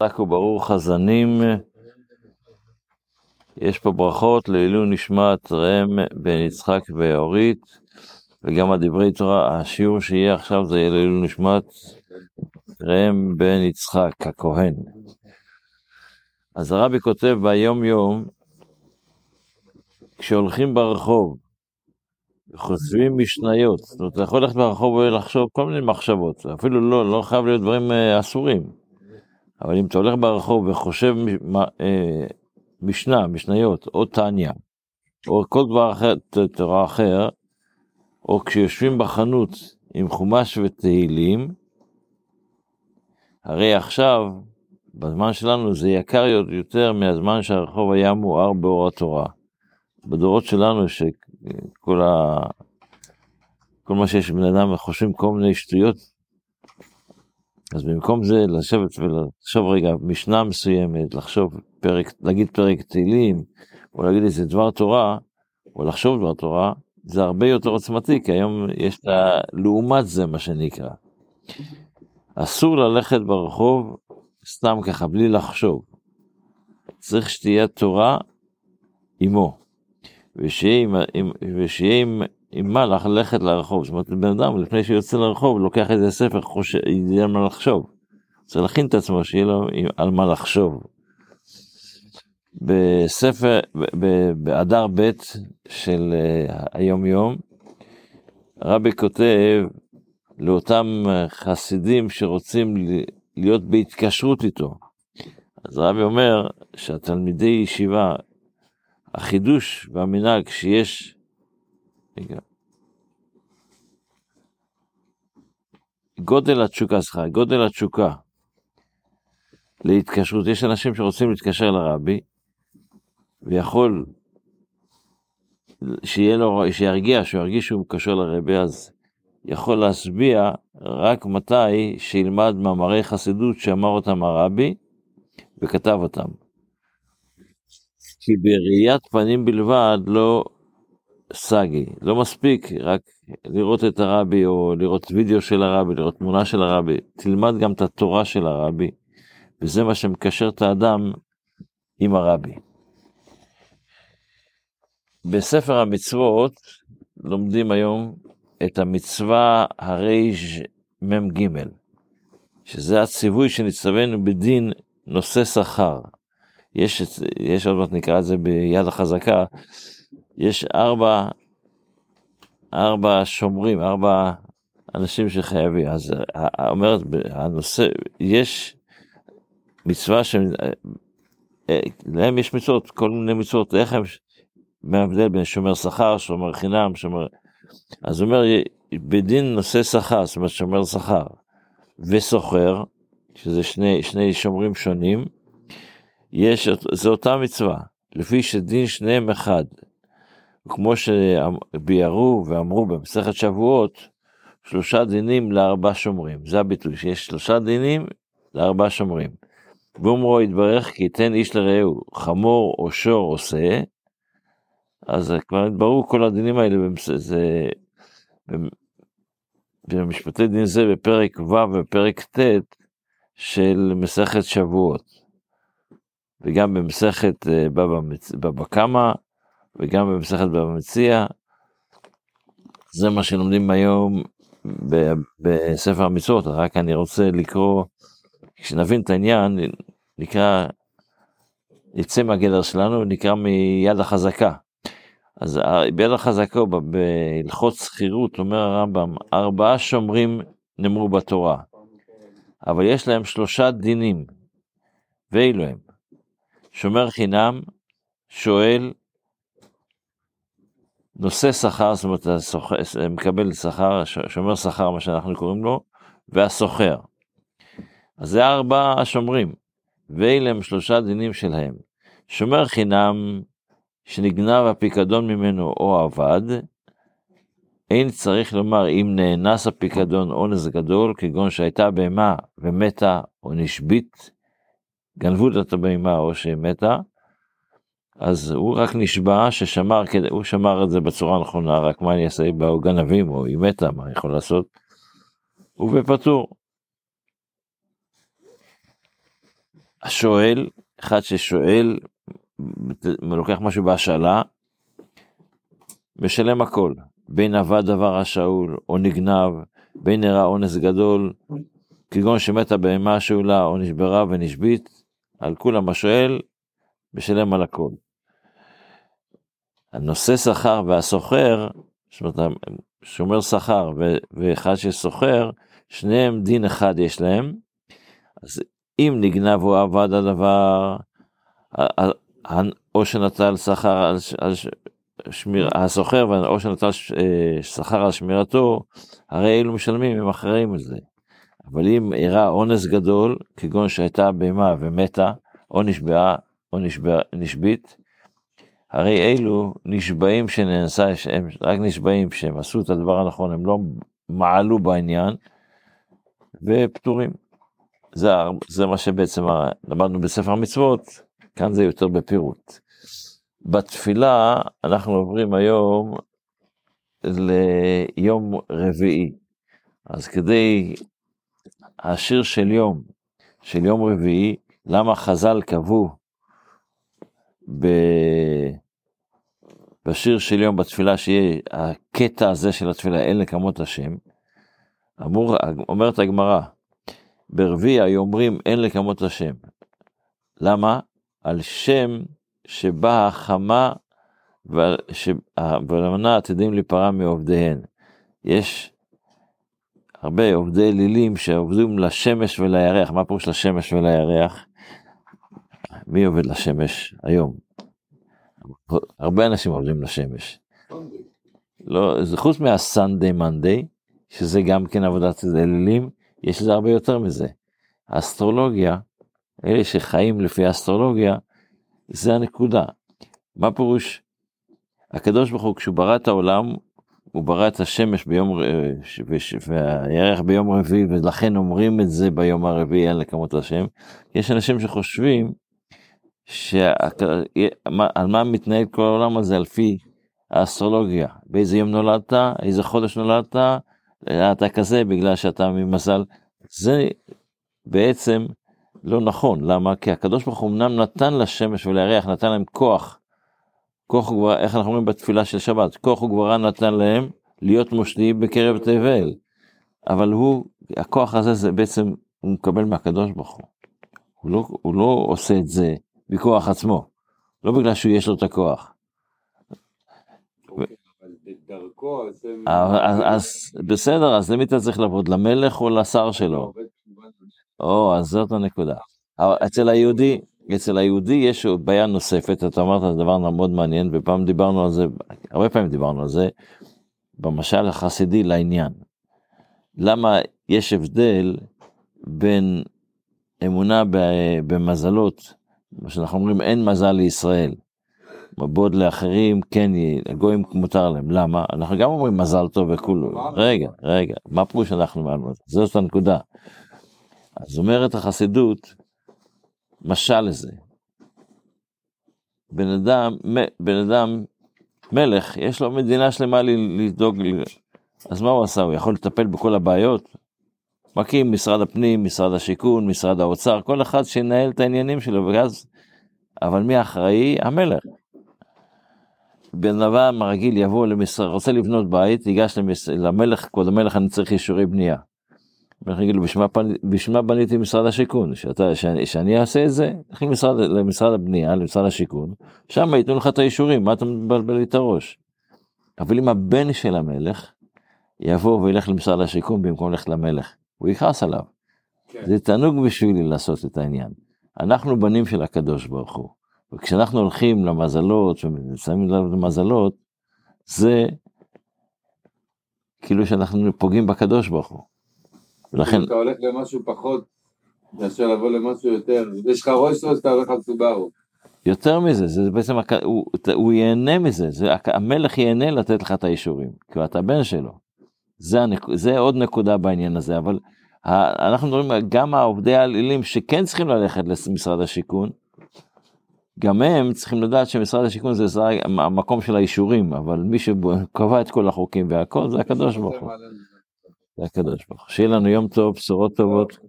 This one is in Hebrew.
חזק וברוך חזנים. יש פה ברכות לעילוי נשמת ראם בן יצחק ואורית, וגם הדברי תורה, השיעור שיהיה עכשיו זה יהיה לעילוי נשמת ראם בן יצחק הכהן. אז הרבי כותב ביום יום, כשהולכים ברחוב, חושבים משניות, זאת אומרת, אתה יכול ללכת ברחוב ולחשוב כל מיני מחשבות, אפילו לא, לא חייב להיות דברים אה, אסורים. אבל אם אתה הולך ברחוב וחושב אה, משנה, משניות, או טניה, או כל דבר אחר, תורה אחר, או כשיושבים בחנות עם חומש ותהילים, הרי עכשיו, בזמן שלנו זה יקר יותר מהזמן שהרחוב היה מואר באור התורה. בדורות שלנו, שכל ה... כל מה שיש בבן אדם חושבים כל מיני שטויות, אז במקום זה לשבת ולחשוב רגע משנה מסוימת, לחשוב פרק, להגיד פרק תהילים, או להגיד איזה דבר תורה, או לחשוב דבר תורה, זה הרבה יותר עוצמתי, כי היום יש לה, לעומת זה מה שנקרא. אסור ללכת ברחוב סתם ככה, בלי לחשוב. צריך שתהיה תורה עמו, ושיהיה עם, ושיהיה עם, עם מה ללכת לרחוב. זאת אומרת, בן אדם לפני שיוצא לרחוב לוקח איזה ספר, חושב, ידע מה לחשוב. צריך להכין את עצמו שיהיה לו על מה לחשוב. בספר, באדר ב' של אה, היום יום, הרבי כותב לאותם חסידים שרוצים להיות בהתקשרות איתו. אז הרבי אומר שהתלמידי ישיבה, החידוש והמנהג שיש, גודל התשוקה, סליחה, גודל התשוקה להתקשרות, יש אנשים שרוצים להתקשר לרבי, ויכול שיהיה לו, שירגיע, שהוא ירגיש שהוא מקשר לרבי, אז יכול להשביע רק מתי שילמד מאמרי חסידות שאמר אותם הרבי וכתב אותם. כי בראיית פנים בלבד לא סגי, לא מספיק רק לראות את הרבי או לראות וידאו של הרבי, לראות תמונה של הרבי, תלמד גם את התורה של הרבי, וזה מה שמקשר את האדם עם הרבי. בספר המצוות לומדים היום את המצווה מ"ג, שזה הציווי שנצטווינו בדין נושא שכר. יש, יש עוד מעט נקרא את זה ביד החזקה, יש ארבע, ארבע שומרים, ארבע אנשים שחייבים. אז אומרת, הנושא, יש מצווה שלהם יש מצוות, כל מיני מצוות, איך הם, מה ההבדל בין שומר שכר, שומר חינם, שומר... אז הוא אומר, בדין נושא שכר, זאת אומרת שומר שכר, וסוחר, שזה שני, שני שומרים שונים, יש, זו אותה מצווה, לפי שדין שניהם אחד. כמו שביארו ואמרו במסכת שבועות, שלושה דינים לארבע שומרים, זה הביטוי, שיש שלושה דינים לארבע שומרים. ואומרו יתברך כי תן איש לרעהו חמור או שור עושה, אז כבר התבררו כל הדינים האלה, זה, במשפטי דין זה בפרק ו' ופרק ט' של מסכת שבועות, וגם במסכת אה, בבא קמא, וגם במסכת בבא מציע, זה מה שלומדים היום בספר המצוות, רק אני רוצה לקרוא, כשנבין את העניין, נקרא, יצא מהגדר שלנו, נקרא מיד החזקה. אז ביד החזקה, בהלכות שכירות, אומר הרמב"ם, ארבעה שומרים נאמרו בתורה, אבל יש להם שלושה דינים, ואילו הם, שומר חינם, שואל, נושא שכר, זאת אומרת, מקבל שכר, שומר שכר, מה שאנחנו קוראים לו, והסוחר. אז זה ארבע השומרים, ואלה הם שלושה דינים שלהם. שומר חינם, שנגנב הפיקדון ממנו או אבד, אין צריך לומר אם נאנס הפיקדון אונס גדול, כגון שהייתה בהמה ומתה או נשבית, גנבו את הבהמה או שמתה, אז הוא רק נשבע ששמר, הוא שמר את זה בצורה נכונה, רק מה אני אעשה, באו גנבים או היא מתה, מה יכול לעשות? הוא בפטור. שואל, אחד ששואל, לוקח משהו בהשאלה, משלם הכל, בין אבד דבר השאול, או נגנב, בין אירע אונס גדול, כגון שמתה בהמה שאולה, או נשברה ונשבית, על כולם השואל, משלם על הכל. הנושא שכר והסוחר, שומר שכר ואחד שסוחר, שניהם דין אחד יש להם, אז אם נגנב או עבד הדבר, או שנטל שכר על, על שמיר, הסוחר או שנטל אה, שכר על שמירתו, הרי אלו משלמים, הם אחראים על זה. אבל אם אירע אונס גדול, כגון שהייתה בהמה ומתה, או נשבעה, או נשבע, נשבית, הרי אלו נשבעים שנעשה, הם רק נשבעים שהם עשו את הדבר הנכון, הם לא מעלו בעניין, ופטורים. זה, זה מה שבעצם למדנו בספר המצוות, כאן זה יותר בפירוט. בתפילה אנחנו עוברים היום ליום רביעי. אז כדי השיר של יום, של יום רביעי, למה חז"ל קבעו ב... בשיר של יום בתפילה שיהיה הקטע הזה של התפילה אין לקמות השם, אמור, אומרת הגמרא, ברביעי אומרים אין לקמות השם. למה? על שם שבה החמה ולמנה עתידים להיפרע מעובדיהן. יש הרבה עובדי אלילים שעובדים לשמש ולירח. מה פירוש לשמש ולירח? מי עובד לשמש היום? הרבה אנשים עובדים לשמש. לא, זה חוץ מהסנדיי מנדיי, שזה גם כן עבודת אלילים, יש לזה הרבה יותר מזה. האסטרולוגיה, אלה שחיים לפי האסטרולוגיה, זה הנקודה. מה פירוש? הקדוש ברוך הוא כשהוא ברא את העולם, הוא ברא את השמש ביום, והירח ביום רביעי, ולכן אומרים את זה ביום הרביעי, אין לקמות השם. יש אנשים שחושבים שעל מה מתנהל כל העולם הזה, על פי האסטרולוגיה. באיזה יום נולדת, איזה חודש נולדת, אתה כזה בגלל שאתה ממזל. זה בעצם לא נכון, למה? כי הקדוש ברוך הוא אמנם נתן לשמש ולירח, נתן להם כוח. כוח כבר, איך אנחנו אומרים בתפילה של שבת, כוח כבר נתן להם להיות מושלים בקרב תבל. אבל הוא, הכוח הזה זה בעצם, הוא מקבל מהקדוש ברוך הוא. הוא לא, הוא לא עושה את זה בכוח עצמו, לא בגלל שיש לו את הכוח. אז בסדר, אז למי אתה צריך לעבוד? למלך או לשר שלו? או, אז זאת הנקודה. אצל היהודי, אצל היהודי יש בעיה נוספת, אתה אמרת דבר מאוד מעניין, ופעם דיברנו על זה, הרבה פעמים דיברנו על זה, במשל החסידי לעניין. למה יש הבדל בין אמונה במזלות, מה שאנחנו אומרים אין מזל לישראל, בעוד לאחרים כן, הגויים מותר להם, למה? אנחנו גם אומרים מזל טוב וכולו, רגע, רגע, מה פירוש אנחנו מעלנו? זאת הנקודה. אז אומרת החסידות, משל לזה. בן אדם, בן אדם, מלך, יש לו מדינה שלמה לדאוג, אז מה הוא עשה? הוא יכול לטפל בכל הבעיות? מקים משרד הפנים, משרד השיכון, משרד האוצר, כל אחד שינהל את העניינים שלו, ואז, אבל מי אחראי? המלך. בן אדם רגיל יבוא למשרד, רוצה לבנות בית, ייגש למלך, כבוד המלך, אני צריך אישורי בנייה. יגידו, בשביל מה בניתי משרד השיכון? שאתה, שאני, שאני אעשה את זה? תלכי למשרד, למשרד הבנייה, למשרד השיכון, שם ייתנו לך את האישורים, מה אתה מבלבל לי את הראש? אבל אם הבן של המלך יבוא וילך למשרד השיכון במקום ללכת למלך, הוא יכעס עליו. כן. זה תענוג בשבילי לעשות את העניין. אנחנו בנים של הקדוש ברוך הוא, וכשאנחנו הולכים למזלות ושמים לב למזלות, זה כאילו שאנחנו פוגעים בקדוש ברוך הוא. ולכן... אתה הולך למשהו פחות מאשר לבוא למשהו יותר, יש לך ראש ראש אתה הולך על סובארו. יותר מזה, זה בעצם, הוא, הוא ייהנה מזה, זה, המלך ייהנה לתת לך את האישורים, כי אתה בן שלו. זה, הנק, זה עוד נקודה בעניין הזה, אבל אנחנו מדברים גם העובדי האלילים שכן צריכים ללכת למשרד השיכון, גם הם צריכים לדעת שמשרד השיכון זה המקום של האישורים, אבל מי שקבע את כל החוקים והכל זה הקדוש ברוך הוא. זה הקדוש ברוך הוא. שיהיה לנו יום טוב, בשורות טובות.